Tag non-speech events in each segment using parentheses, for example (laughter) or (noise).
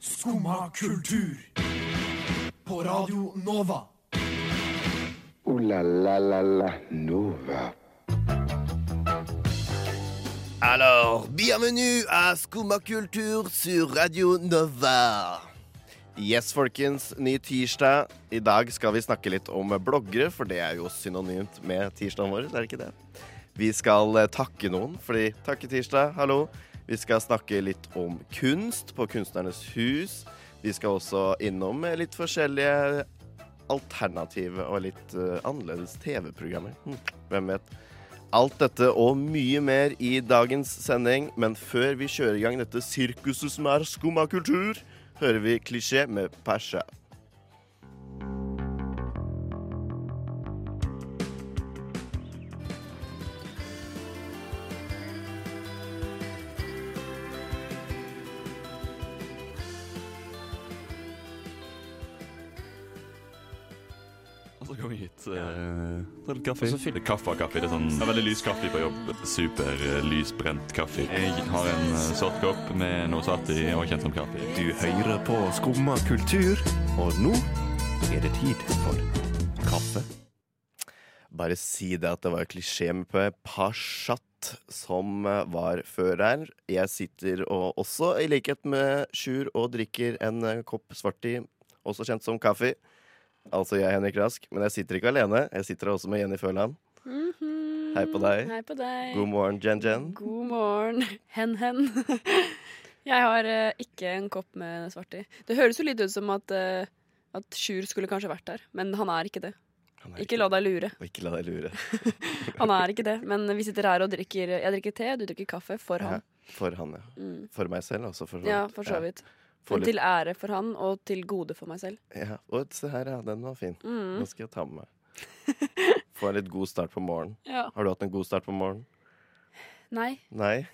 Skumma kultur. På Radio Nova. O-la-la-la-la Nova. Alors, bienvenue à Skumma kultur sur Radio Nova. Yes, folkens. Ny tirsdag. I dag skal vi snakke litt om bloggere, for det er jo synonymt med tirsdagen vår. er det ikke det? Vi skal eh, takke noen, fordi takketirsdag, hallo. Vi skal snakke litt om kunst på Kunstnernes hus. Vi skal også innom litt forskjellige alternative og litt uh, annerledes TV-programmer. Hm, hvem vet? Alt dette og mye mer i dagens sending, men før vi kjører i gang dette sirkuset som er skumma kultur, hører vi klisjé med Pasha. Så kom jeg hit. Uh, ta litt kaffe. Og så fyller kaffe og kaffe. Det er sånn det er veldig lys kaffe på jobb. Super uh, lysbrent kaffe. Jeg har en uh, sort kopp med noe satt i og kjent som kaffe. Du hører på Skumma kultur, og nå er det tid for kaffe. Bare si det at det var klisjé med på Pashat som eh, var før her. Jeg sitter og også, i likhet med Sjur, og drikker en eh, kopp svarti, også kjent som kaffe. Altså jeg, Henrik Rask. Men jeg sitter ikke alene. Jeg sitter også med Jenny Føland. Mhm. Hei på deg. Hei på deg. God morgen, Jen Jen. God morgen. (laughs) Hen, hen. (laughs) Jeg har uh, ikke en kopp med svart i. Det høres jo litt ut som at, uh, at Sjur skulle kanskje vært der, men han er ikke det. Han er Ikke la deg lure. Ikke la deg lure. (laughs) Han er ikke det. Men vi sitter her og drikker Jeg drikker te, du drikker kaffe for han. For han, ja. Mm. For meg selv også, for så Ja, for så vidt. Få Men til ære for han, og til gode for meg selv. Ja, og se her, ja. Den var fin. Mm. Den skal jeg ta med meg. (laughs) Få en litt god start på morgenen. Ja. Har du hatt en god start på morgenen? Nei, Nei?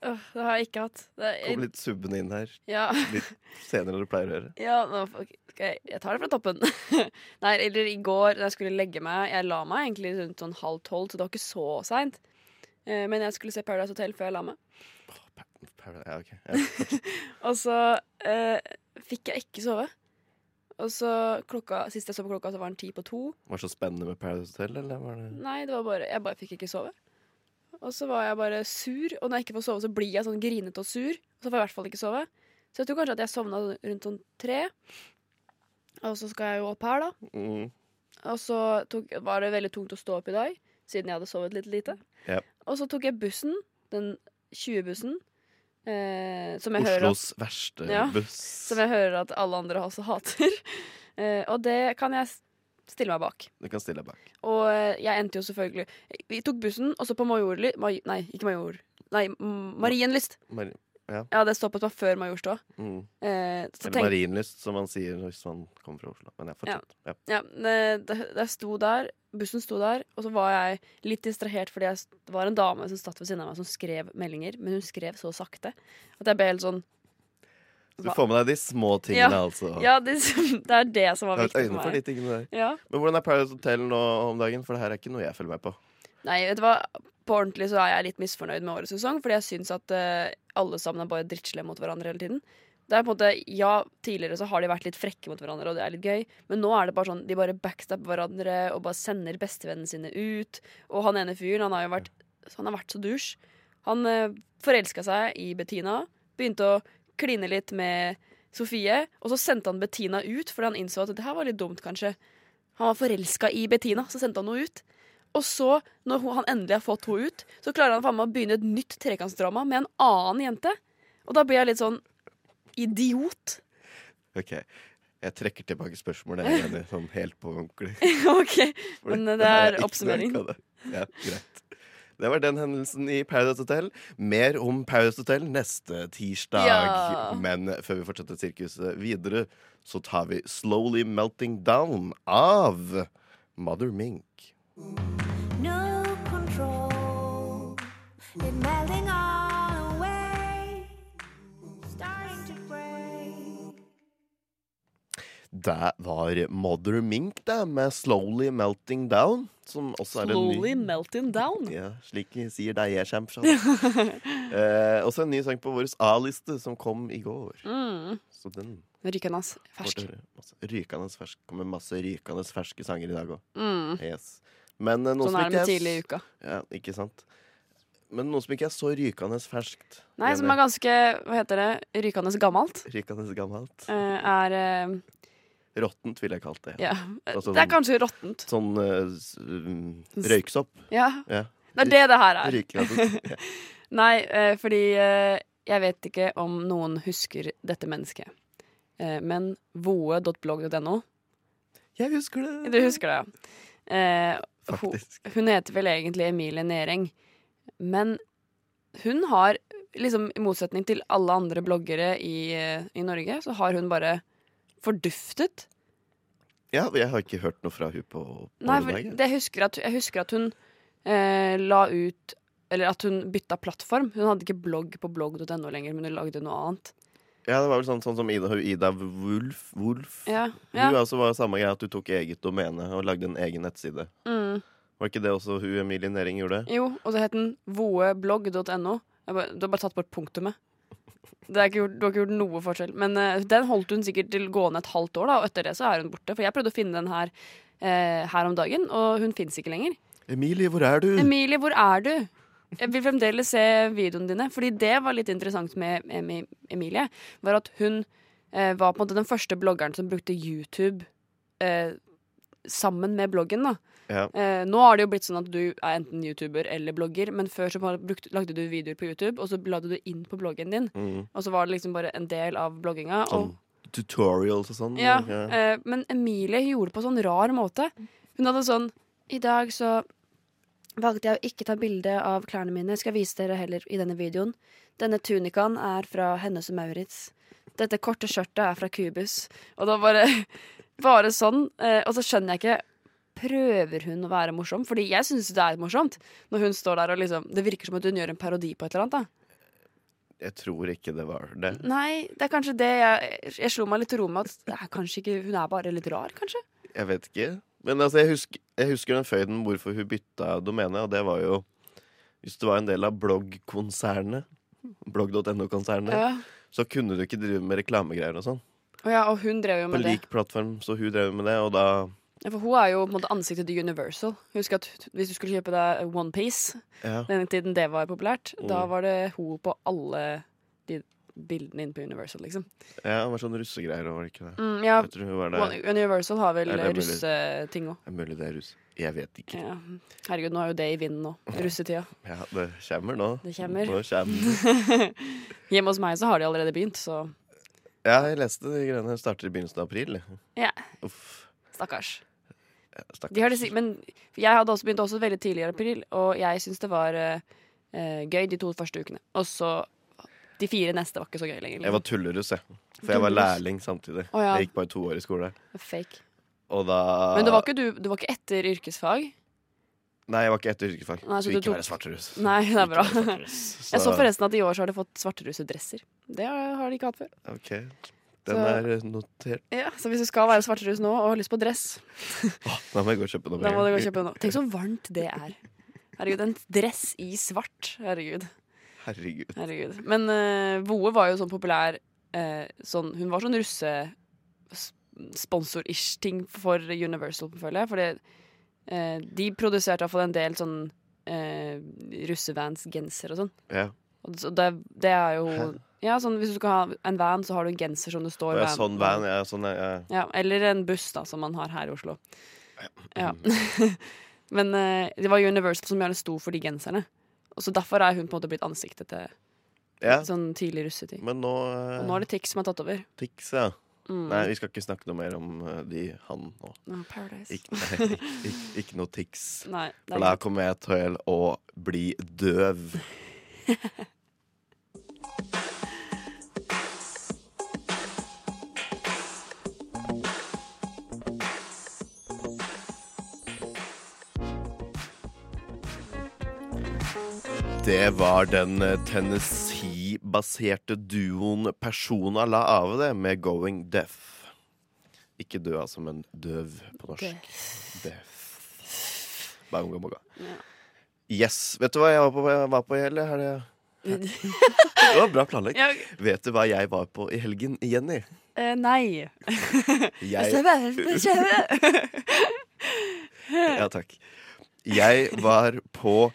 Oh, det har jeg ikke hatt. Det, Kom litt subbende inn her. ja. Litt senere enn du pleier å gjøre. Ja, nå, okay. jeg, jeg tar det fra toppen. (laughs) Nei, eller i går da jeg skulle legge meg Jeg la meg egentlig rundt sånn halv tolv, så det var ikke så seint. Eh, men jeg skulle se Paradise Hotel før jeg la meg. Ja, ok. Ja. (laughs) Og så eh, fikk jeg ikke sove. Og så klokka, Sist jeg så på klokka, så var den ti på to. Var det så spennende med Paradise Hotel, eller var det Nei, det var bare, jeg bare fikk ikke sove. Og så var jeg bare sur, og når jeg ikke får sove, så blir jeg sånn grinete og sur. Og så får jeg i hvert fall ikke sove. Så jeg tror kanskje at jeg sovna rundt sånn tre. Og så skal jeg jo opp her, da. mm. Og så tok, var det veldig tungt å stå opp i dag, siden jeg hadde sovet litt lite. Yep. Og så tok jeg bussen, den 20-bussen, eh, som, jeg hører at- Oslos verste Ja, buss. som jeg hører at alle andre også hater. (laughs) Eh, og det kan jeg stille meg bak. Du kan stille deg bak. Og eh, jeg endte jo selvfølgelig Vi tok bussen, og så på Majorli... Maj, nei, ikke Major. Nei, Marienlyst. Mar Ja, det stoppet meg før Majorstua. mm. Eh, Eller Marienlyst, som man sier hvis man kommer fra Oslo. Men jeg fortsett. Ja. Ja, det- det- jeg sto der, bussen sto der, og så var jeg litt distrahert fordi jeg, det var en dame som satt ved siden av meg som skrev meldinger, men hun skrev så sakte at jeg ble helt sånn Så du får med deg de små tingene, altså. Ja, det, (laughs) det er det som var viktig for for for de meg. tingene der. Ja. Men hvordan er Paradise Hotel nå om dagen? For det her er ikke noe jeg følger med på. Nei, vet du hva? På ordentlig så er jeg litt misfornøyd med årets sesong, fordi jeg syns at uh, alle sammen er bare drittslemme mot hverandre hele tiden. Det er på en måte, ja, Tidligere så har de vært litt frekke mot hverandre, og det er litt gøy, men nå er det bare sånn, de bare backstabber hverandre og bare sender bestevennene sine ut. Og han ene fyren, han har jo vært, han har vært så dusj. Han eh, forelska seg i Bettina, begynte å kline litt med Sofie, og så sendte han Bettina ut fordi han innså at det her var litt dumt, kanskje. Han var forelska i Bettina, så sendte han henne ut. Og så, når han endelig har fått henne ut, så klarer han faen meg å begynne et nytt trekantsdrama med en annen jente. Og da blir jeg litt sånn idiot. Ok, Jeg trekker tilbake spørsmålet. Jeg mener, sånn helt på ordentlig. (laughs) OK, men det det er oppsummering. Ja, greit. Det var den hendelsen i Paradise Hotel. Mer om Paradise Hotel neste tirsdag. Ja. Men før vi fortsetter sirkuset videre, så tar vi Slowly Melting Down av Mother Mink. No control. It melting all Det var Mother Mink, det, med 'Slowly Melting Down'. Som også er en Slowly ny melting down. ja, Slik sier deg jeg kommer fra. (laughs) eh, også en ny sang på vår A-liste som kom i går. Mm. Så den Rykende fersk. rykende fersk. kommer masse rykende ferske sanger i dag òg. Mm. Yes. Men eh, Sånn er det med tidlig i uka. Ja, ikke sant? Men noe som ikke er så rykende ferskt. Nei, som er ganske hva heter det, rykende gammelt, Rykende gammelt. eh, er eh, Råttent, ville jeg kalt det. Ja. Altså Det er sånn- kanskje råttent. Sånn uh, røyksopp. Ja. Ja. Det er det det her er. Ja. (laughs) Nei, uh, fordi uh, jeg vet ikke om noen husker dette mennesket. Men voe.blogg.no Jeg husker det. Du husker det, ja. Faktisk. hun heter vel egentlig Emilie Nering. Men hun har, liksom i motsetning til alle andre bloggere i, i Norge, så har hun bare forduftet. Ja, jeg har ikke hørt noe fra hun på, på Nei, for jeg. det husker at, jeg husker at hun eh, la ut Eller at hun bytta plattform. Hun hadde ikke blogg på blogg.no lenger, men hun lagde noe annet. Ja, det var vel sånn, sånn som Ida, Ida Wulf, Wolf. Ja, ja. Hun også var samme greia at du tok eget domene og lagde en egen nettside. Mm. Var ikke det også hun Emilie Nering gjorde? Jo, og så het den voeblogg.no. Du har bare tatt bort punktumet. Det er ikke gjort, du har ikke gjort noe forskjell. Men uh, den holdt hun sikkert til gående et halvt år, da, og etter det så er hun borte. For jeg prøvde å finne den her uh, her om dagen, og hun fins ikke lenger. Emilie, hvor er du? Emilie, hvor er du? Jeg vil fremdeles se videoene dine. Fordi det var litt interessant med Emilie. Var at hun uh, var på en måte den første bloggeren som brukte YouTube sammen med bloggen. da Ja. Eh, nå har det jo blitt sånn at du er enten YouTuber eller blogger, men før så brukt, lagde du videoer på YouTube, og så la du det inn på bloggen din. Mm. Og så var det liksom bare en del av blogginga. Sånn tutorials og sånn. Ja, ja, eh, men Emilie gjorde det på sånn rar måte. Hun hadde sånn I dag så valgte jeg å ikke ta bilde av klærne mine. Jeg skal vise dere heller i denne videoen. Denne tunikaen er fra Hennes og Maurits. Dette korte skjørtet er fra Cubus. Og det var bare, (laughs) bare sånn. Eh, og så skjønner jeg ikke Prøver hun å være morsom? Fordi jeg syns det er morsomt. Når hun står der og liksom Det virker som at hun gjør en parodi på et eller annet. da Jeg tror ikke det var det. Nei, det er kanskje det jeg Jeg slo meg litt til ro med at det er kanskje ikke Hun er bare litt rar, kanskje. Jeg vet ikke. Men altså, jeg husker, jeg husker den føyden hvorfor hun bytta domene, og det var jo Hvis du var en del av bloggkonsernet, blogg.no-konsernet, Ja. så kunne du ikke drive med reklamegreier og sånn. Og ja, og hun drev jo På med det. lik plattform, så hun drev med det, og da for hun er jo på en måte ansiktet til Universal. Husk at Hvis du skulle kjøpe deg OnePiece, Ja. den tiden det var populært, da Mm. var det hun på alle de bildene inne på Universal, liksom. ja, det var sånn russegreier, var det ikke det? Mm, ja. One- Universal har vel det russeting òg. Er mulig det er russ? Jeg vet ikke. Ja. Herregud, nå er jo det i vinden nå. (laughs) Russetida. Ja, det kommer nå. Det kommer. Nå kommer. (laughs) Hjemme hos meg så har de allerede begynt, så Ja, jeg leste de greiene starter i begynnelsen av april. Ja. Uff. stakkars. Stakkars. Men jeg hadde også begynt også veldig tidlig i april, og jeg syns det var eh, gøy de to første ukene. Og så de fire neste var ikke så gøy lenger. Jeg var tullerus, jeg. For jeg var lærling samtidig. Oh, ja. Jeg gikk bare to år i skole. Fake. Da Men det var ikke du, du var ikke etter yrkesfag? Nei, jeg var ikke etter yrkesfag. Nei, så så du ikke tok- være svarterus. Nei, det er bra. Så... Jeg så forresten at i år så har de fått svarterusedresser. Det har de ikke hatt før. Ok, Den Så- er notert. Ja, Så hvis du skal være svarterus nå og har lyst på dress, (laughs) Da må jeg gå og (laughs) kjøpe noe. Tenk så varmt det er. Herregud, en dress i svart. Herregud. Herregud. Herregud. Men uh, Voe var jo sånn populær uh, sånn, Hun var sånn russe-sponsor-ish-ting for Universal, føler jeg. Fordi uh, de produserte iallfall en del sånn uh, russevans-genser og sånn. Ja. Og det, det er jo Hæ? Ja, sånn Hvis du skal ha en van, så har du en genser som det står i er sånn van. Ja, sånn, ja. Ja, eller en buss, da, som man har her i Oslo. Ja. (laughs) Men uh, det var Universal som gjerne sto for de genserne. Og så Derfor er hun på en måte blitt ansiktet til ja. sånn tidlig russetid. Men nå, uh, Og nå er det Tix som har tatt over. Tix, ja. Mm. Nei, vi skal ikke snakke noe mer om uh, de, han nå. Ah, Paradise. Ikke, nei, ikke, ikke, ikke noe Tix. Nei, For da kommer jeg til å bli døv. (laughs) Det var den eh, Tennessee-baserte duoen Persona la av det med Going Deaf. Ikke død, altså, men døv på norsk. Døv. Baunga boga. Ja. Yes. Vet du hva jeg var på, jeg var på i helga? Det- (laughs) Det var bra planlagt. Ja, Vet du hva jeg var på i helgen, Jenny? Uh, nei. (laughs) Jeg, (laughs) ja, takk. Jeg var på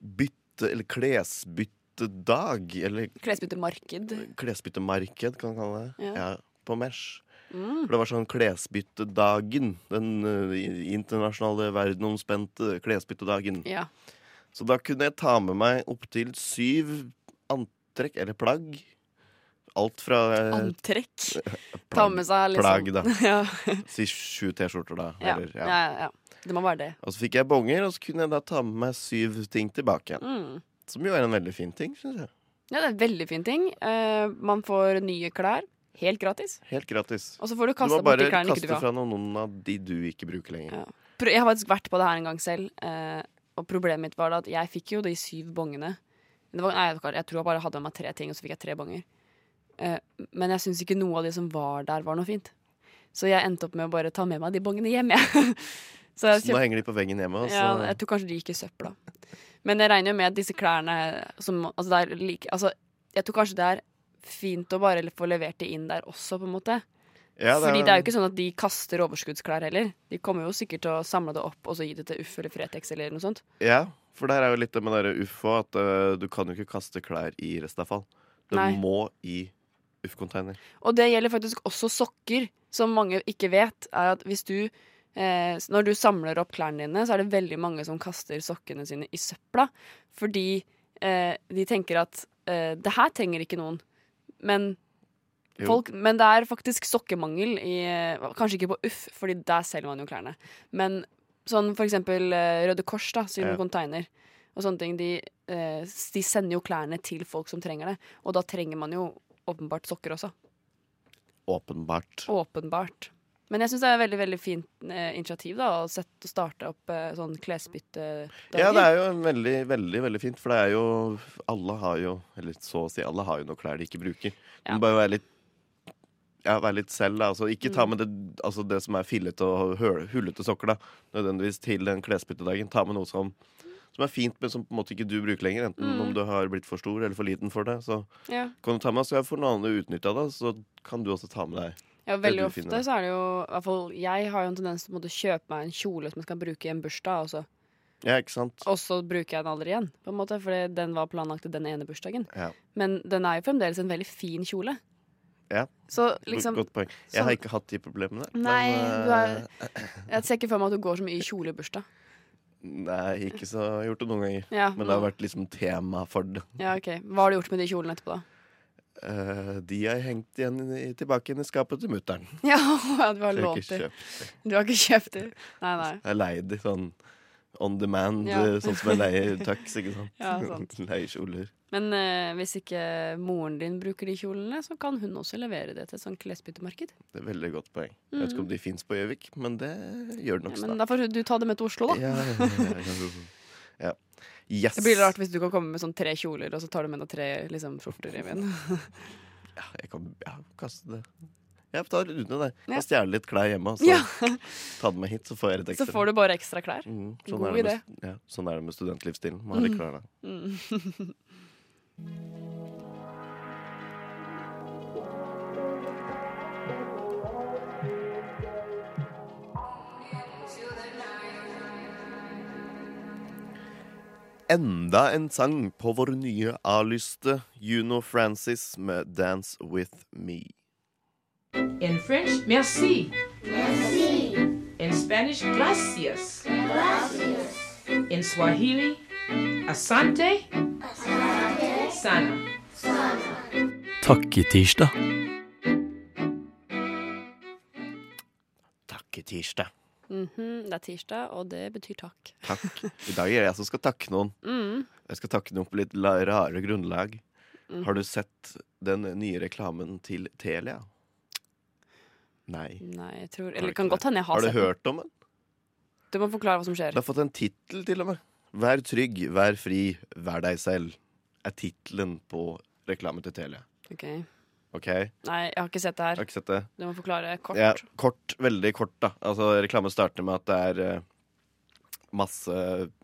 bytte, eller klesbyttedag, eller Klesbyttemarked. klesbyttemarked, kan man kalle det. Ja. Ja, på Mesh. Mm. For det var sånn klesbyttedagen. Den uh, internasjonale verdenomspente klesbyttedagen. Ja. Så da kunne jeg ta med meg opptil syv antrekk, eller plagg. Alt fra eh, Antrekk. (laughs) Ta plagg, med seg liksom plagg, da. (laughs) Ja. Si sju T-skjorter, da. Eller, Ja. ja. Ja, ja. Det må være det. Og så fikk jeg bonger, og så kunne jeg da ta med meg syv ting tilbake igjen. Mm. Som jo er en veldig fin ting, syns jeg. Ja, det er en veldig fin ting. Uh, man får nye klær. Helt gratis. Helt gratis. Og så får du Du kasta må bort bare de klærne ikke du kaste vil ha. fra noen, av de du ikke bruker lenger. Ja. Jeg har faktisk vært på det her en gang selv, uh, og problemet mitt var da at jeg fikk jo de syv bongene. Det var, nei, jeg tror jeg bare hadde med meg tre ting, og så fikk jeg tre bonger. Uh, men jeg syns ikke noe av det som var der, var noe fint. Så jeg endte opp med å bare ta med meg de bongene hjem, jeg. (laughs) så Så nå henger de på veggen hjemme. Også. ja, jeg tror kanskje de gikk i søpla. Men jeg regner jo med at disse klærne som altså det er like, altså, Jeg tror kanskje det er fint å bare få levert det inn der også, på en måte. Ja, Fordi det er jo ikke sånn at de kaster overskuddsklær heller. De kommer jo sikkert til å samle det opp og så gi det til Uff eller Fretex eller noe sånt. Ja, for der er jo litt det med det UFO at uh, du kan jo ikke kaste klær i restavfall. Det Nei. må i Uff-container. Og det gjelder faktisk også sokker, som mange ikke vet. Er at hvis du eh, Når du samler opp klærne dine, så er det veldig mange som kaster sokkene sine i søpla. Fordi eh, de tenker at eh, det her trenger ikke noen. Men, folk, men det er faktisk sokkemangel i eh, Kanskje ikke på Uff, Fordi der selger man jo klærne. Men sånn for eksempel eh, Røde Kors da, sin Ja. container og sånne ting, de, eh, de sender jo klærne til folk som trenger det. Og da trenger man jo åpenbart sokker også. Åpenbart. Åpenbart. Men jeg syns det er et veldig veldig fint eh, initiativ da, å sette, starte opp eh, sånn klesbyttedager. Ja, det er jo veldig, veldig veldig fint, for det er jo Alle har jo, eller så å si, alle har jo noe klær de ikke bruker. Du Ja. må bare være litt ja, være litt selv, da. Altså, ikke ta Mm. med det, altså, det som er fillete og hullete sokker, da. Nødvendigvis til den klesbyttedagen. Ta med noe som, som er fint, men som på en måte ikke du bruker lenger. Enten Mm. om du har blitt for stor eller for liten for det. Så Ja. kan du ta med, så får noen andre utnytta det, så kan du også ta med deg ja, veldig ofte finner. så er det jo i hvert fall, Jeg har jo en tendens til å kjøpe meg en kjole som jeg skal bruke i en bursdag, og så, Ja, ikke sant? og så bruker jeg den aldri igjen. På en måte, Fordi den var planlagt til den ene bursdagen. Ja. Men den er jo fremdeles en veldig fin kjole. Ja. Så liksom Godt poeng. Jeg har ikke hatt de problemene. Nei, men, du er- eh, Jeg ser ikke for meg at du går så mye i kjole i bursdag. Nei, ikke så jeg har gjort det noen ganger. Ja, Men det har vært liksom tema for det. ja, ok. Hva har du gjort med de kjolene etterpå, da? Eh, de har hengt igjen i, tilbake igjen i skapet til mutter'n. (laughs) Ja, du har lånt dem. Du har ikke kjøpt dem? Nei, nei. Jeg har leid dem sånn on demand, Ja. eh, sånn som jeg leier tux, ikke sant. Ja, sant. (laughs) leier kjoler. Men uh, hvis ikke moren din bruker de kjolene, så kan hun også levere det til et sånt klesbyttemarked. Det er veldig godt poeng. Jeg vet ikke om de fins på Gjøvik, men det gjør det nok Mm. Ja, men da får du ta dem med til Oslo, da. Ja, ja, ja, ja. (laughs) ja. Yes. Det blir rart hvis du kan komme med sånn tre kjoler, og så tar du med deg tre liksom, skjorter i igjen. (laughs) Ja, jeg kan ja, kaste det. Jeg tar Rune det. Ja. Stjele litt klær hjemme, og så Ja. (laughs) ta det med hit, så får jeg litt ekstra. Så får du bare ekstra klær. Mm, sånn, God med, ja, sånn er det med studentlivsstilen. Man har litt klær, da. Mm. (laughs) Enda en sang på vår nye A-lyste, Juno Francis med 'Dance With Me'. In French, merci. Merci. In Spanish, gracias. Gracias. In Swahili, asante. Asante. Sana. Takketirsdag. Takketirsdag. Mhm, det er tirsdag, og det betyr takk. Takk. I dag er det jeg som skal takke noen. Mm. Jeg skal takke noen på litt rare grunnlag. Mm. Har du sett den nye reklamen til Telia? Nei. Nei, jeg tror Eller kan godt hende jeg har, Har du sett den. hørt om den? Du må forklare hva som skjer. Det har fått en tittel, til og med. Vær trygg, vær fri, vær deg selv. Er tittelen på reklamen til Telia. Ok. OK? Nei, jeg har ikke sett det her. har ikke sett det. Du må forklare kort. Ja, kort, veldig kort, da. Altså, reklamen starter med at det er eh, masse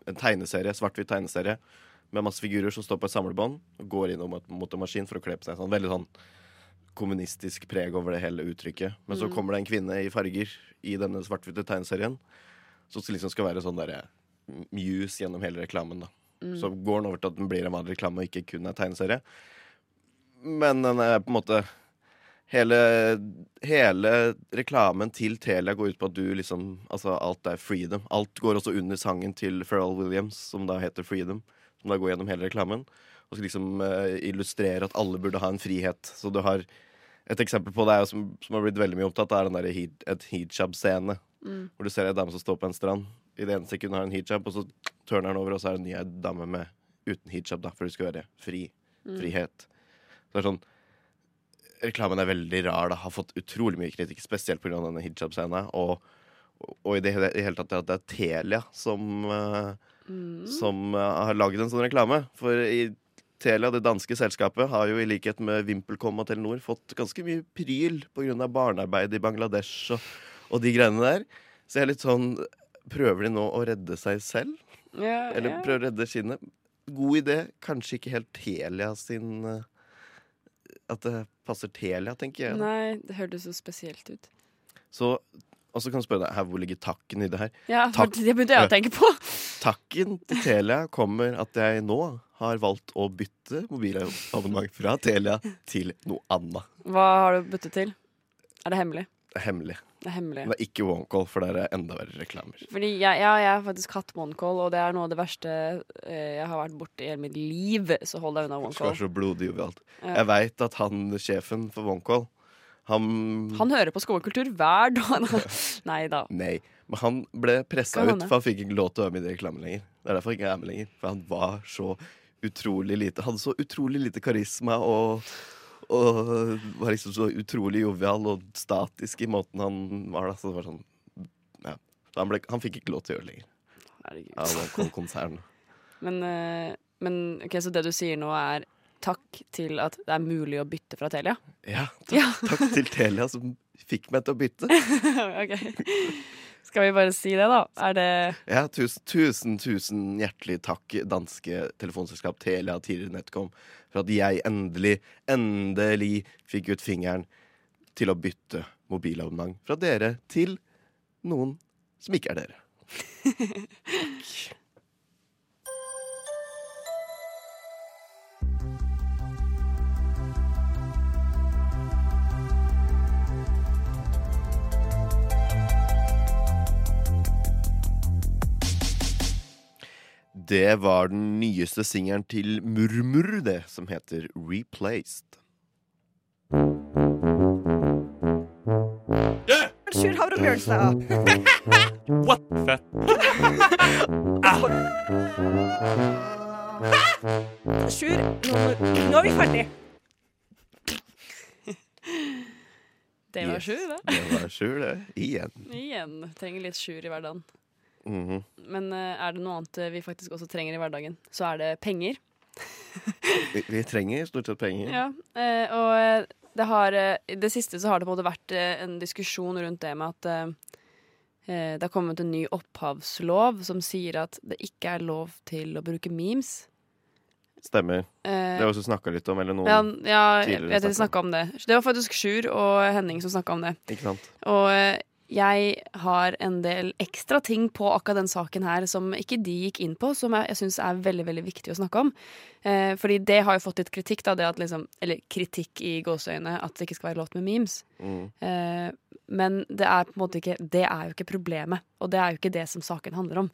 En tegneserie, svart-hvitt tegneserie med masse figurer som står på et samlebånd og går inn mot, en maskin for å kle på seg. Sånn, veldig sånn kommunistisk preg over det hele uttrykket. Men så kommer det en kvinne i farger i denne svart-hvite tegneserien som liksom skal være sånn derre muse gjennom hele reklamen. da Så går den over til at den blir en vanlig reklame og ikke kun en tegneserie. Men den er på en måte Hele, hele reklamen til Telia går ut på at du liksom Altså, alt er freedom. Alt går også under sangen til Pharrell Williams, som da heter Freedom. Som da går gjennom hele reklamen. Og skal liksom uh, illustrere at alle burde ha en frihet. Så du har et eksempel på det er jo som, som har blitt veldig mye opptatt, er den der hid, et hijab-scene. Hvor du ser en dame som står på en strand. I det ene sekundet har hun hijab, og så tørner den over, og så er det en ny dame med uten hijab, da, for det skal være fri. Frihet. Så det er sånn reklamen er veldig rar. Det Har fått utrolig mye kritikk, spesielt pga. denne hijab-scenen. Og, og i det, i det hele tatt at det er Telia som, mm. som eh, har laget en sånn reklame. For i Telia, det danske selskapet, har jo i likhet med VimpelCom og Telenor fått ganske mye pryl pga. barnearbeid i Bangladesh og, og de greiene der. Så jeg er litt sånn Prøver de nå å redde seg selv? Ja, Eller ja. prøver å redde skinnet? God idé. Kanskje ikke helt Telia sin eh, At det passer Telia, tenker jeg. da. Nei, det hørtes så spesielt ut. Så, og så kan du spørre deg her, hvor ligger takken i det her. Ja, for det begynte jeg å tenke på. Takken til Telia kommer at jeg nå har valgt å bytte mobilabonnement fra Telia til noe annet. Hva har du byttet til? Er det hemmelig? Det er hemmelig. Det er hemmelig. Det er ikke OneCall, for der er enda verre reklamer. Fordi jeg, ja, jeg har faktisk hatt OneCall, og det er noe av det verste eh, jeg har vært borti i hele mitt liv. Så hold deg unna Det skal OneCall. være så blodig jovialt. Ja. Jeg veit at han sjefen for OneCall han, Han hører på skolekultur hver dag. (laughs) Nei da. Nei. Men han ble pressa ut, for han fikk ikke lov til å være med i reklamen lenger. Det er derfor jeg ikke er med lenger. For han var så utrolig lite Hadde så utrolig lite karisma og, og var liksom så utrolig jovial og statisk i måten han var da. Så det var sånn ja. Så han, ble, han fikk ikke lov til å gjøre det lenger. Herregud. Ja, OneCall-konsern. (laughs) Men, eh, men ok, så det du sier nå, er takk til at det er mulig å bytte fra Telia? Ja, takk, Ja. takk til Telia som fikk meg til å bytte. (laughs) ok. Skal vi bare si det, da? Er det Ja, tusen, tusen, tusen hjertelig takk, danske telefonselskap Telia, tidligere NetCom, for at jeg endelig, endelig fikk ut fingeren til å bytte mobilabonnement fra dere til noen som ikke er dere. (laughs) Det var den nyeste singelen til Murmur, det, som heter Replaced. Sjur Havre Bjørnstad. Fett. Sjur, nå, er vi ferdig. Det var Sjur, sju, det. Det var Sjur, det. Igjen. Igjen. Trenger litt sjur i hverdagen. Mhm. Men eh, er det noe annet eh, vi faktisk også trenger i hverdagen, så er det penger. vi, vi trenger stort sett penger. Ja, eh, og det har I det siste så har det på en måte vært en diskusjon rundt det med at det har kommet en ny opphavslov som sier at det ikke er lov til å bruke memes. Stemmer. Eh, Det har vi også snakka litt om, eller noen. ja, ja, jeg vet snakket snakka om det. Det var faktisk Sjur og Henning som snakka om det. Ikke sant? Og jeg har en del ekstra ting på akkurat den saken her som ikke de gikk inn på, som jeg, jeg syns er veldig veldig viktig å snakke om. Eh, fordi det har jo fått litt kritikk, da, det at liksom, eller kritikk i gåseøyne, at det ikke skal være lov med memes. Mm. Eh, men det er på en måte ikke Det er jo ikke problemet, og det er jo ikke det som saken handler om.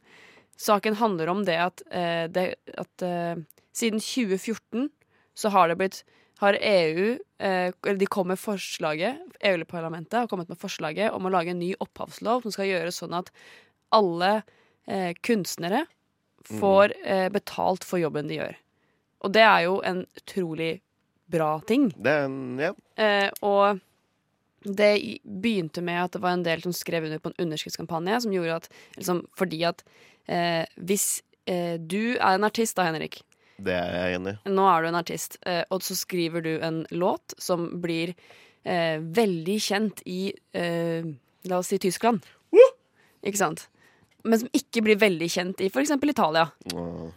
Saken handler om det at, eh, det, at eh, siden 2014 så har det blitt har EU eh, eller De kom med forslaget EU-parlamentet har kommet med forslaget om å lage en ny opphavslov som skal gjøre sånn at alle eh, kunstnere får eh, betalt for jobben de gjør. Og det er jo en utrolig bra ting. Det er en Ja. Eh, og det begynte med at det var en del som skrev under på en underskriftskampanje som gjorde at liksom, Fordi at eh, hvis eh, du er en artist da, Henrik, Det er jeg enig i. Nå er du en artist, eh, og så skriver du en låt som blir eh, veldig kjent i eh, La oss si Tyskland. Ikke sant? Men som ikke blir veldig kjent i f.eks. Italia. Uh.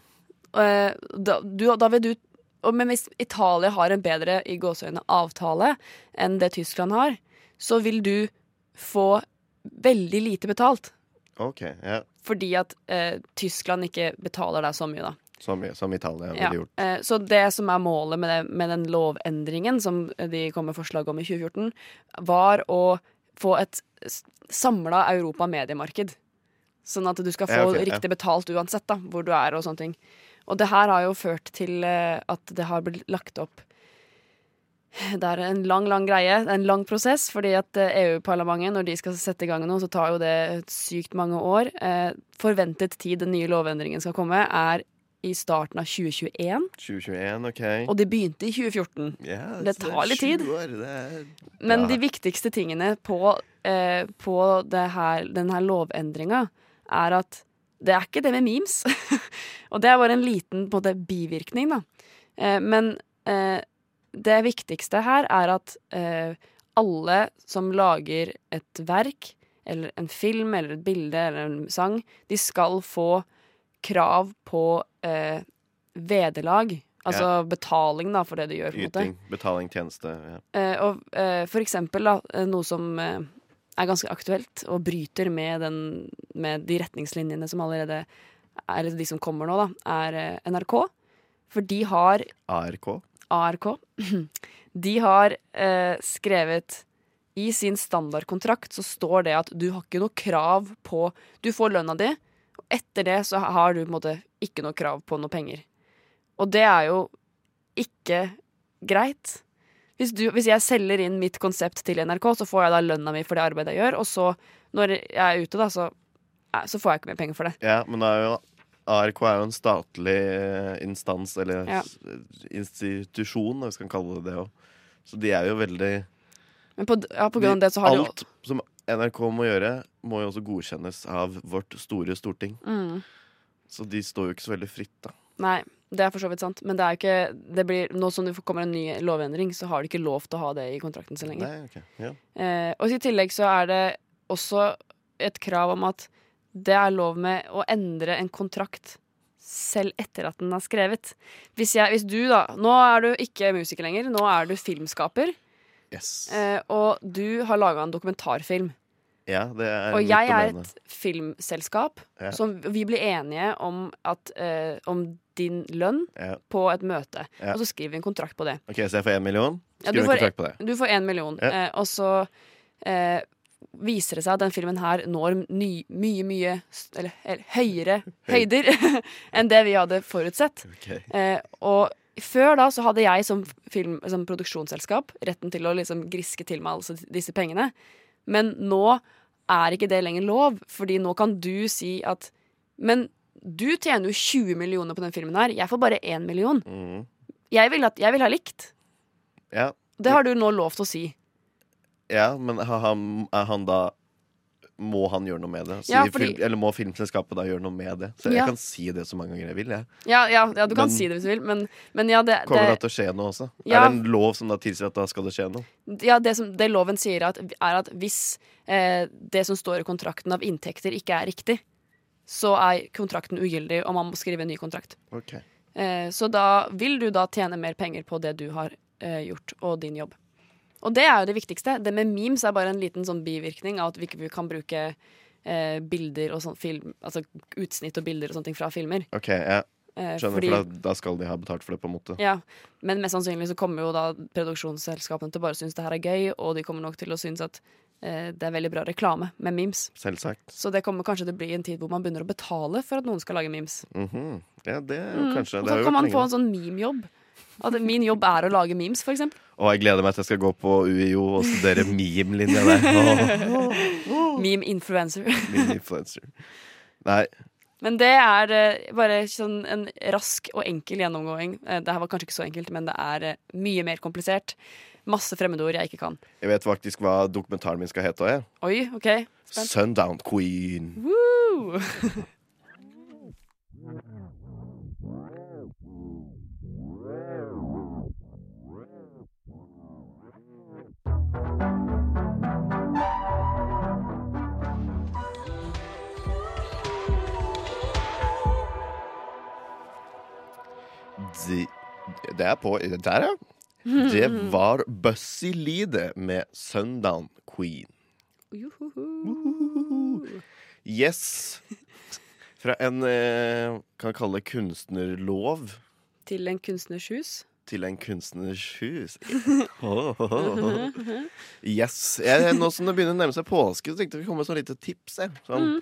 Eh, da, du, da vil du Men hvis Italia har en bedre i gåseøyne avtale enn det Tyskland har, så vil du få veldig lite betalt. OK. Ja. Fordi at eh, Tyskland ikke betaler deg så mye, da. Så som Italia ville Ja. gjort. Eh, så det som er målet med, det, med den lovendringen som de kom med forslag om i 2014, var å få et samla Europa mediemarked. Sånn at du skal få Ja, ok, ja. riktig betalt uansett da, hvor du er og sånne ting. Og det her har jo ført til eh, at det har blitt lagt opp Det er en lang, lang greie. En lang prosess, fordi at eh, EU-parlamentet, når de skal sette i gang noe, så tar jo det sykt mange år. Eh, forventet tid den nye lovendringen skal komme, er i starten av 2021. 2021, OK. Og de begynte i 2014. Yeah, det tar litt tid. Det er Men Ja. de viktigste tingene på, eh, på det her, den her lovendringa er at det er ikke det med memes. (laughs) og det er bare en liten på en bivirkning, da. Eh, men eh, det viktigste her er at eh, alle som lager et verk, eller en film, eller et bilde, eller en sang, de skal få krav på eh, vederlag. Altså betaling, da, for det du gjør. Yting, betaling, tjeneste. Ja. Eh, og eh, for eksempel da, eh, noe som eh, er ganske aktuelt og bryter med, den, med de retningslinjene som allerede er de som kommer nå, da, er eh, NRK. For de har ARK. ARK. (clears throat) De har skrevet I sin standardkontrakt så står det at du har ikke noe krav på Du får lønna di, og etter det så har du på en måte ikke noe krav på noe penger. Og det er jo ikke greit. Hvis, du, hvis jeg selger inn mitt konsept til NRK, så får jeg da lønna mi for det arbeidet jeg gjør, og så, når jeg er ute, da, så, eh, så får jeg ikke mer penger for det. Ja, men det er jo ARK er jo en statlig eh, instans, eller Ja. institusjon, hvis vi kan kalle det det òg. Så de er jo veldig Men på, ja, på grunn av det så har de jo Alt som NRK må gjøre, må jo også godkjennes av vårt store storting. mm. Så de står jo ikke så veldig fritt, da. Nei, det er for så vidt sant. Men det er jo ikke det blir, nå som det kommer en ny lovendring, så har de ikke lov til å ha det i kontrakten sin lenger. Nei, ok, ja. Eh, og i tillegg så er det også et krav om at det er lov med å endre en kontrakt selv etter at den er skrevet. Hvis, jeg, hvis du da Nå er du ikke musiker lenger, nå er du filmskaper. Yes. Eh, og du har laga en dokumentarfilm. Ja, det Og jeg er et filmselskap Ja. som vi blir enige om, at, eh, om din lønn Ja. på et møte. Og så skriver vi en kontrakt på det. OK, så jeg får én million? Ja, du får, en kontrakt på det. Du får én million, eh, og så eh, viser det seg at den filmen her når ny, mye, mye eller, eller høyere høyder (laughs) enn det vi hadde forutsett. Okay. Eh, og før da så hadde jeg som, film, som produksjonsselskap retten til å liksom griske til meg alle disse pengene. Men nå er ikke det lenger lov, fordi nå kan du si at Men du tjener jo 20 millioner på den filmen her, jeg får bare 1 million. Mm. Jeg vil, at, jeg vil ha likt. Ja. Det har du nå lov til å si. ja, men har han, er han da Må han gjøre noe med det? Ja, fordi- film, eller må filmselskapet da gjøre noe med det? Så jeg Ja. kan si det så mange ganger jeg vil. Jeg. Ja, ja, ja du kan Men- si det hvis du vil, men, men ja, det, Kommer det det, til å skje noe også? Er det en lov som da tilsier at da skal det skje noe? ja, det, som, det loven sier, at, er at hvis eh, det som står i kontrakten av inntekter, ikke er riktig, så er kontrakten ugyldig, og man må skrive en ny kontrakt. Okay. Eh, så da vil du da tjene mer penger på det du har eh, gjort, og din jobb. Og det er jo det viktigste. Det med memes er bare en liten sånn bivirkning av at vi ikke kan bruke eh, bilder og sånn film, altså utsnitt og bilder og sånne ting fra filmer. Ok, jeg Eh, skjønner, fordi- for da, da skal de ha betalt for det, på en måte. Ja, men mest sannsynlig så kommer jo da produksjonsselskapene til å bare synes det her er gøy, og de kommer nok til å synes at eh, det er veldig bra reklame med memes. Selvsagt. Så det kommer kanskje til å bli en tid hvor man begynner å betale for at noen skal lage memes. Mhm. Ja, det er Mm. kanskje Og så kan man få en sånn meme-jobb. At min jobb er å lage memes, eksempel. Og jeg gleder meg til jeg skal gå på UiO og studere meme-linja der. (laughs) Åh, Meme-influencer. Meme-influencer. Nei, Men det er eh, bare sånn en rask og enkel gjennomgåing. Eh, det her var kanskje ikke så enkelt, men det er eh, mye mer komplisert. Masse fremmedord jeg ikke kan. jeg vet faktisk hva dokumentaren min skal hete. Oi, OK. Spent. Sundown Queen. Woo! (laughs) det er på Der, ja. Det var Bussy Lide med Sundown Queen. Yes. Fra en kan kan kalle det kunstnerlov Til en kunstners hus. til en kunstners hus. (laughs) Yes. Jeg, nå som det begynner å nærme seg påske, så tenkte jeg vi komme med sånn lite tips. Sånn,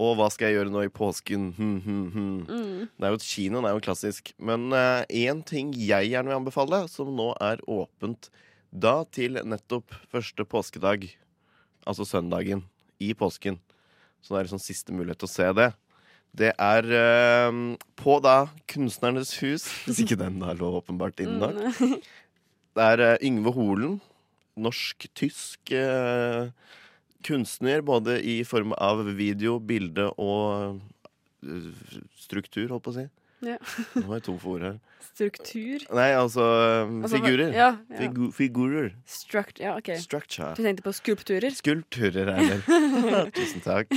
Og hva skal jeg gjøre nå i påsken? Hm, hm, hm. Mm. Det er jo Kinoen er jo klassisk. Men én ting jeg gjerne vil anbefale, som nå er åpent da til nettopp første påskedag, altså søndagen i påsken, så det er liksom siste mulighet til å se det, det er uh, på da Kunstnernes hus, (laughs) hvis ikke den da lå åpenbart innen da. (laughs) Det er uh, Yngve Holen, norsk-tysk eh, kunstner, både i form av video, bilde og eh, struktur, holdt på å si. Ja. (laughs) Nå var jeg tom for ord her. Struktur. Nei, altså, eh, Altså, figurer. Ja, ja. Figu figurer. Struct, ja, ok. Structure. Du tenkte på skulpturer? Skulpturer, Eiler. (laughs) Tusen takk.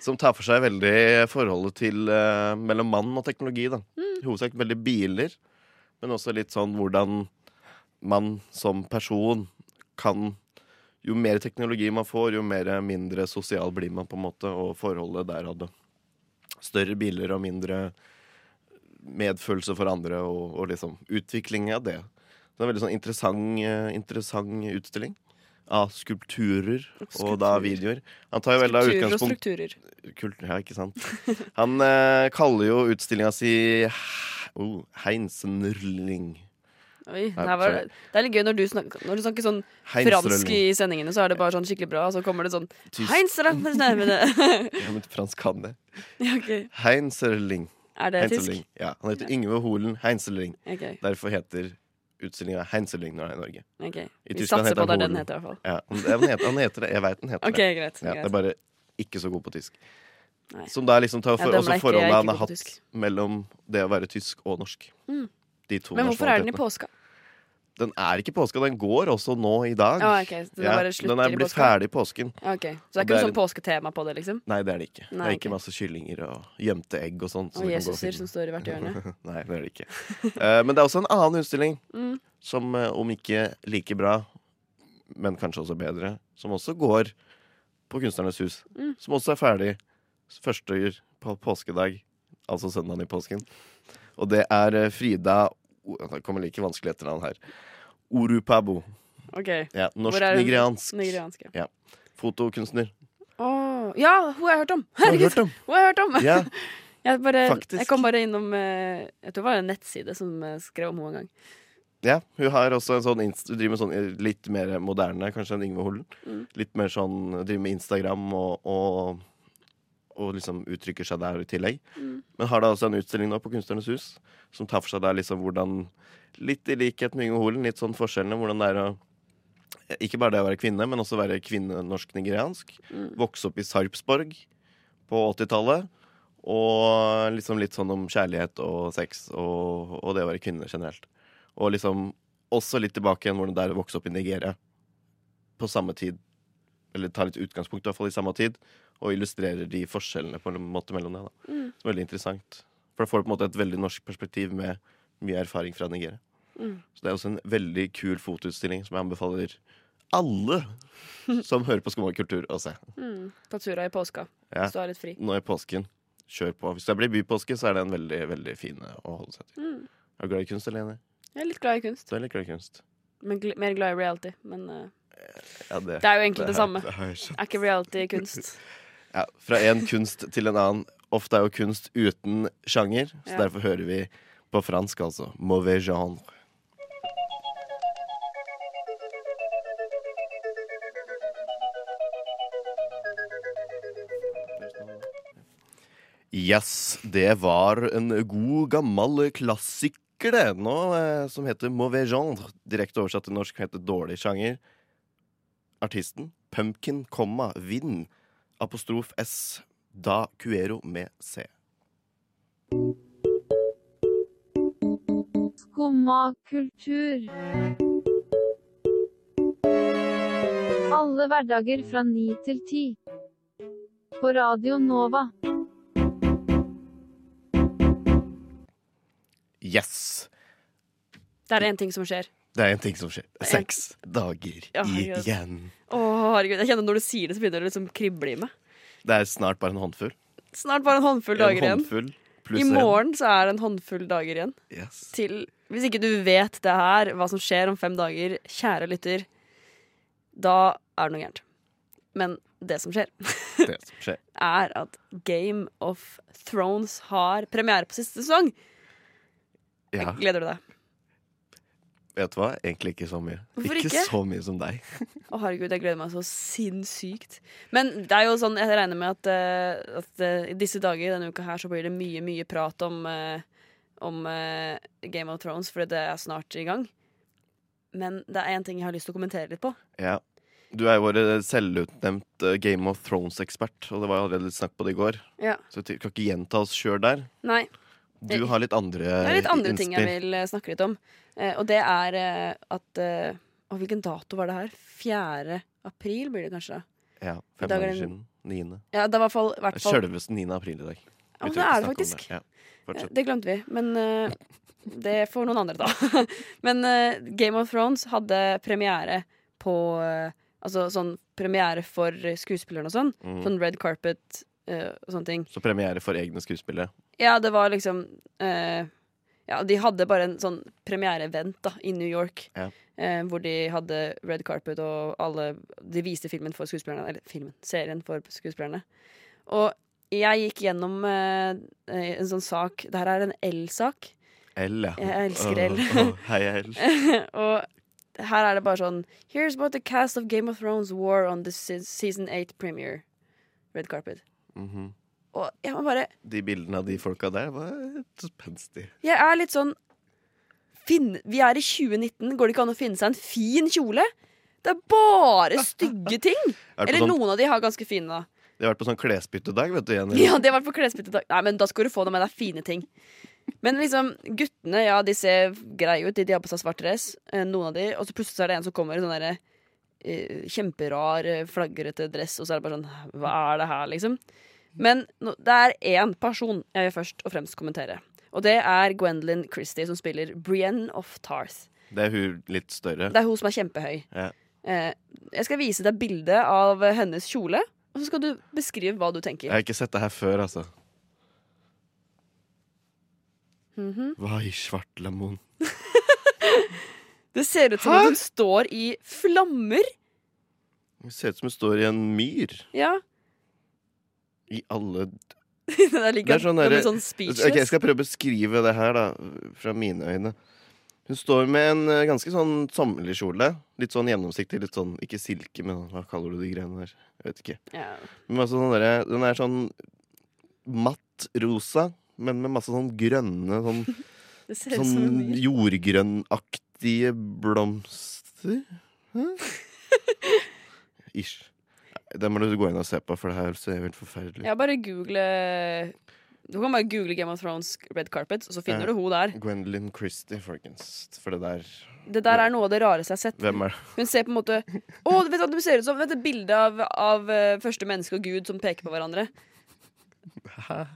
Som tar for seg veldig forholdet til uh, mellom mann og teknologi. da mm. hovedsak veldig biler, men også litt sånn hvordan man som person kan Jo mer teknologi man får, jo mer mindre sosial blir man, på en måte, og forholdet der hadde større biler og mindre medfølelse for andre, og, og liksom utvikling av det. Det er en veldig sånn interessant, eh, interessant utstilling. Av skulpturer og da videoer. Han tar jo veldig av Skulpturer og strukturer. Kult, ja, ikke sant? Han eh, kaller jo utstillinga si oh, Heinsenrling. Oi, Nei, var, det er litt gøy når du snakker, når du snakker sånn fransk i sendingene, så er det bare sånn skikkelig bra, så kommer det sånn Heinzerling! (laughs) Ja, men fransk kan det. (laughs) Ja, okay. Heinzerling. Er det tysk? Ja, han heter Yngve Holen Heinzerling. Okay. Derfor heter utstillinga Heinzerling når han er i Norge. Okay. I Vi Tyskland satser på heter det er han den heter, i hvert fall. Ja, han, heter, han heter det. Jeg veit den heter det. greit. Ja, det er bare ikke så god på tysk. Nei. Som da liksom tar for, også forholdet han har hatt mellom det å være tysk og norsk. Mm. Men hvorfor er den i påska? Den er ikke påska, den går også nå i dag. Ah, okay. den Ja, den er blitt ferdig i påsken. Okay. Så det er ikke noe sånn påsketema på det, liksom? Nei, det er det ikke. det Nei, er ikke masse kyllinger og gjemte egg og sånt. så Og Jesuser som står i hvert hjørne? (laughs) Nei, det er det ikke. uh, men det er også en annen utstilling Mm. som eh, om ikke like bra, men kanskje også bedre, som også går på Kunstnernes hus. Mm. Som også er ferdig første på påskedag, altså søndagen i påsken. Og det er eh, Frida Det kommer like vanskelig etternavn her. Orupabo. Okay. Ja, er? Norsk-nigeriansk Nigeriansk, ja. fotokunstner. Oh, ja, hun har jeg hørt om! (laughs) Herregud, hørt om? hun har jeg hørt om! Ja, (laughs) Jeg, bare, jeg kom bare innom eh, Jeg tror det var en nettside som eh, skrev om henne en gang. Ja, hun har også en sånn hun driver med sånn eh, litt mer moderne kanskje enn Yngve Holen. Mm. Litt mer sånn driver med Instagram og, og, og liksom uttrykker seg der i tillegg. Mm. Men har da også en utstilling nå på Kunstnernes hus som tar for seg der liksom hvordan Litt i likhet med Yngve Holen, litt sånn forskjellene. Hvordan det er å Ikke bare det å være kvinne, men også være kvinne norsk-nigeriansk. Mm. Vokse opp i Sarpsborg på 80-tallet. Og liksom litt sånn om kjærlighet og sex og, og det å være kvinne generelt. Og liksom også litt tilbake igjen hvordan det er å vokse opp i Nigeria. På samme tid. Eller ta litt utgangspunkt i hvert fall i samme tid. Og illustrerer de forskjellene på en måte mellom det. da Mm. Så Veldig interessant. For da får du på en måte et veldig norsk perspektiv med mye erfaring fra Nigeria. Mm. Så det er også en veldig kul fotoutstilling som jeg anbefaler alle (laughs) som hører på Skumma kultur, å se. Mm. På tura i påska, Ja. hvis du er litt fri. Nå i påsken. Kjør på. Hvis det blir bypåske, så er det en veldig veldig fin å holde seg til. Mm. Er du glad i kunst, Helene? Jeg er litt glad i kunst, Du er litt glad i kunst. men gl mer glad i reality. Men uh, Ja, det, det er jo egentlig det, det samme. har skjønt. Er ikke reality kunst? (laughs) Ja, fra en kunst til en annen. Ofte er jo kunst uten sjanger, så Ja. derfor hører vi på fransk, altså. Mauvais genre. Yes, det var en god, gammel klassiker, det. Nå, eh, som heter Mauvais genre. Direkte oversatt til norsk heter dårlig sjanger. Artisten Pumpkin, komma, Vind, apostrof S, da Cuero med C. Skumma kultur. Alle hverdager fra ni til ti. På Radio Nova. Yes! Det er én ting som skjer. Det er en ting som skjer. Seks dager Ja, igjen. Å, herregud. Jeg kjenner Når du sier det, så begynner det liksom krible i meg. Det er snart bare en håndfull. Snart bare en håndfull dager en igjen. håndfull pluss I morgen så er det en håndfull dager igjen. Yes. Til Hvis ikke du vet det her, hva som skjer om fem dager, kjære lytter, da er det noe gærent. Men det som skjer, (laughs) Det som skjer. er at Game of Thrones har premiere på siste sesong. Ja, Gleder du deg? Vet du hva? Egentlig ikke så mye. Hvorfor ikke, ikke? så mye som deg. (laughs) Å herregud, jeg gleder meg så sinnssykt. Men det er jo sånn, jeg regner med at, uh, at uh, i disse dager denne uka her så blir det mye, mye prat om, uh, om Game of Thrones, fordi det er snart i gang. Men det er én ting jeg har lyst til å kommentere litt på. Ja. Du er jo vår selvutnevnt Game of Thrones-ekspert, og det var jo allerede litt snakk på det i går. Ja. Så vi kan ikke gjenta oss sjøl der. Nei, Du har litt andre det er litt andre ting jeg vil eh, snakke litt om. Eh, og det er eh, at Å, hvilken dato var det her? 4. april blir det kanskje? Ja, fem dag er dager siden. Niende. Ja, det er i hvert fall, Selveste hvert fall Sjølveste 9. april i dag. Ja, men det er det faktisk. Det. Ja. Det glemte vi, men uh, det får noen andre ta. (laughs) men uh, Game of Thrones hadde premiere på uh, Altså sånn premiere for skuespillerne og sånn. Mm. Sånn red carpet og sånne ting. Så premiere for egne skuespillere. Ja, det var liksom eh, Ja, de hadde bare en sånn premiereevent da, i New York. Ja. Eh, hvor de hadde red carpet, og alle De viste filmen for skuespillerne. Eller filmen, serien for skuespillerne. Og jeg gikk gjennom eh, en sånn sak Det her er en L-sak. L, ja. Jeg elsker L. Oh, oh, Hei, L. (laughs) og her er det bare sånn Here's what the cast of Game of Thrones war on the season 8 premiere. Red carpet. Mhm. Og jeg må bare De bildene av de folka der var spenstige. Jeg er litt sånn finn, Vi er i 2019. Går det ikke an å finne seg en fin kjole? Det er bare stygge (laughs) ting! Er Eller sånn, noen av de har ganske fine, da. de har vært på sånn klesbyttedag, vet du, Jenny. Ja, de har vært på klesbyttedag. Nei, men da skal du få noe med deg fine ting. Men liksom, guttene, ja, de ser greie ut. De, de har på seg svart dress. eh, Noen av de. Og så plutselig er det en som kommer i sånn derre kjemperar, eh, flagrete dress, og så er det bare sånn Hva er det her, liksom? Men no, det er én person jeg vil først og fremst kommentere. Og det er Gwendolyn Christie, som spiller Brienne of Tarth. Det er hun litt større. Det er hun som er kjempehøy. Ja. Eh, jeg skal vise deg bilde av hennes kjole, og så skal du beskrive hva du tenker. Jeg har ikke sett det her før, altså. Mhm. Hva i svartlamon? (laughs) Det ser ut som at hun står i flammer. Det ser ut som hun står i en myr. Ja. I alle (laughs) det er Det er sånn det derre- sånn speechless. Ok, Jeg skal prøve å beskrive det her, da, fra mine øyne. Hun står med en eh, ganske sånn sommerlig kjole. Litt sånn gjennomsiktig. Litt sånn, ikke silke, men hva kaller du de greiene der? Jeg vet ikke. Ja. Men altså, sånn der, den er sånn matt rosa, men med masse sånn grønne Sånn, (laughs) sånn myr. Jordgrønnaktige blomster. Hæ? Ish. Det må du gå inn og se på, for det her ser helt forferdelig. Ja, bare google Du kan bare google Game of Thrones Red Carpet, og så finner Ja. du hun der. Gwendolyn Christie, folkens. For det der Det der er noe av det rareste jeg har sett. Hvem er det? Hun ser på en måte Å, vet du hva du ser ut som? Vet du bildet av, av eh, første menneske og Gud som peker på hverandre? Hæ?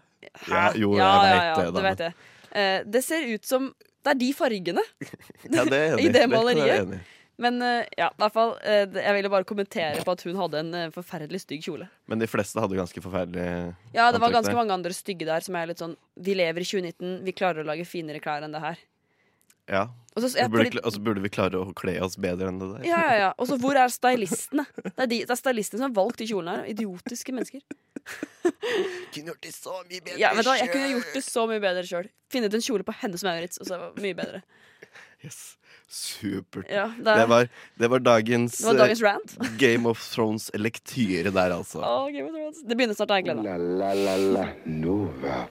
Ja, jo, ja, jeg ja, det, Du da. vet det. Eh, det ser ut som Det er de fargene. (laughs) Ja, det (laughs) I det maleriet. Det. Men eh, ja, i hvert fall eh, Jeg ville bare kommentere på at hun hadde en eh, forferdelig stygg kjole. Men de fleste hadde ganske forferdelig Ja, det var ganske der. mange andre stygge der som er litt sånn Vi lever i 2019, vi klarer å lage finere klær enn det her. Ja. Og så, ja, burde, fordi- kla- og så burde vi klare å kle oss bedre enn det der. ja, ja, ja. Og så hvor er (laughs) stylistene? Det er, de, det er stylistene som har valgt de kjolene her. Idiotiske mennesker. (laughs) Kunne gjort det så mye bedre Ja, du hva, Jeg kunne gjort det så mye bedre sjøl. Funnet en kjole på Hennes Maurits, og så var det mye bedre. (laughs) Yes. Supert. Ja, det, Det var, det var dagens, det var dagens rant. eh, Game of Thrones-lektyre der, altså. Å, Game of Thrones. Det begynner snart, jeg gleder meg. La la la la Nova.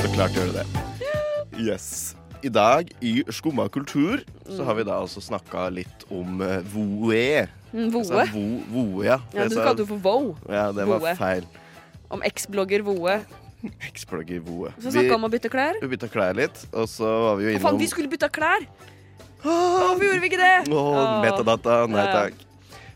Så klart gjør det det. Yes. I dag i Skumma kultur så har vi da altså snakka litt om uh, voe. Mm, Voe. Vo, voe, ja. Ja, du kalte henne for Voe. ja, det var Voe. feil. Om eksblogger Voe. (laughs) Eksblogger voe. Så snakka om å bytte klær. vi bytta klær litt, og så var vi jo Å, innom faen, vi skulle bytta klær! Hvorfor gjorde vi ikke det? Åh, metadata. Nei Ja, ja. takk.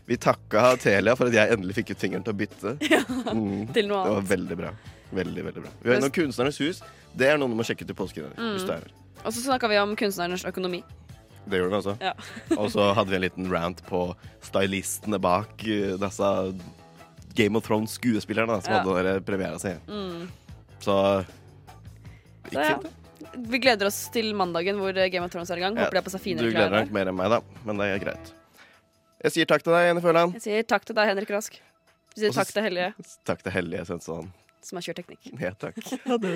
Vi takka Telia for at jeg endelig fikk ut fingeren til å bytte. (laughs) Mm. Til noe annet. Det var veldig bra. Veldig, veldig bra. Vi var innom Kunstnernes hus. Det er noe du må sjekke ut i påsken. Mm. Hvis du er her. Og så snakka vi om kunstnernes økonomi. Det gjorde vi også. Ja. (laughs) og så hadde vi en liten rant på stylistene bak eh, disse Game of Thrones-skuespillerne som Ja. hadde dere si. Mm. Så Så gikk ja. fint. Vi gleder oss til mandagen hvor Game of Thrones er i gang. Ja, Håper det er på seg Du gleder deg nok mer enn meg, da, men det er greit. Jeg sier takk til deg, Jenny Føland. Jeg sier takk til deg, Henrik Rask. Vi sier Også, takk til Hellige, Takk til Hellige Svensson. som har kjørt teknikk. Ja, takk. (laughs) Ha det.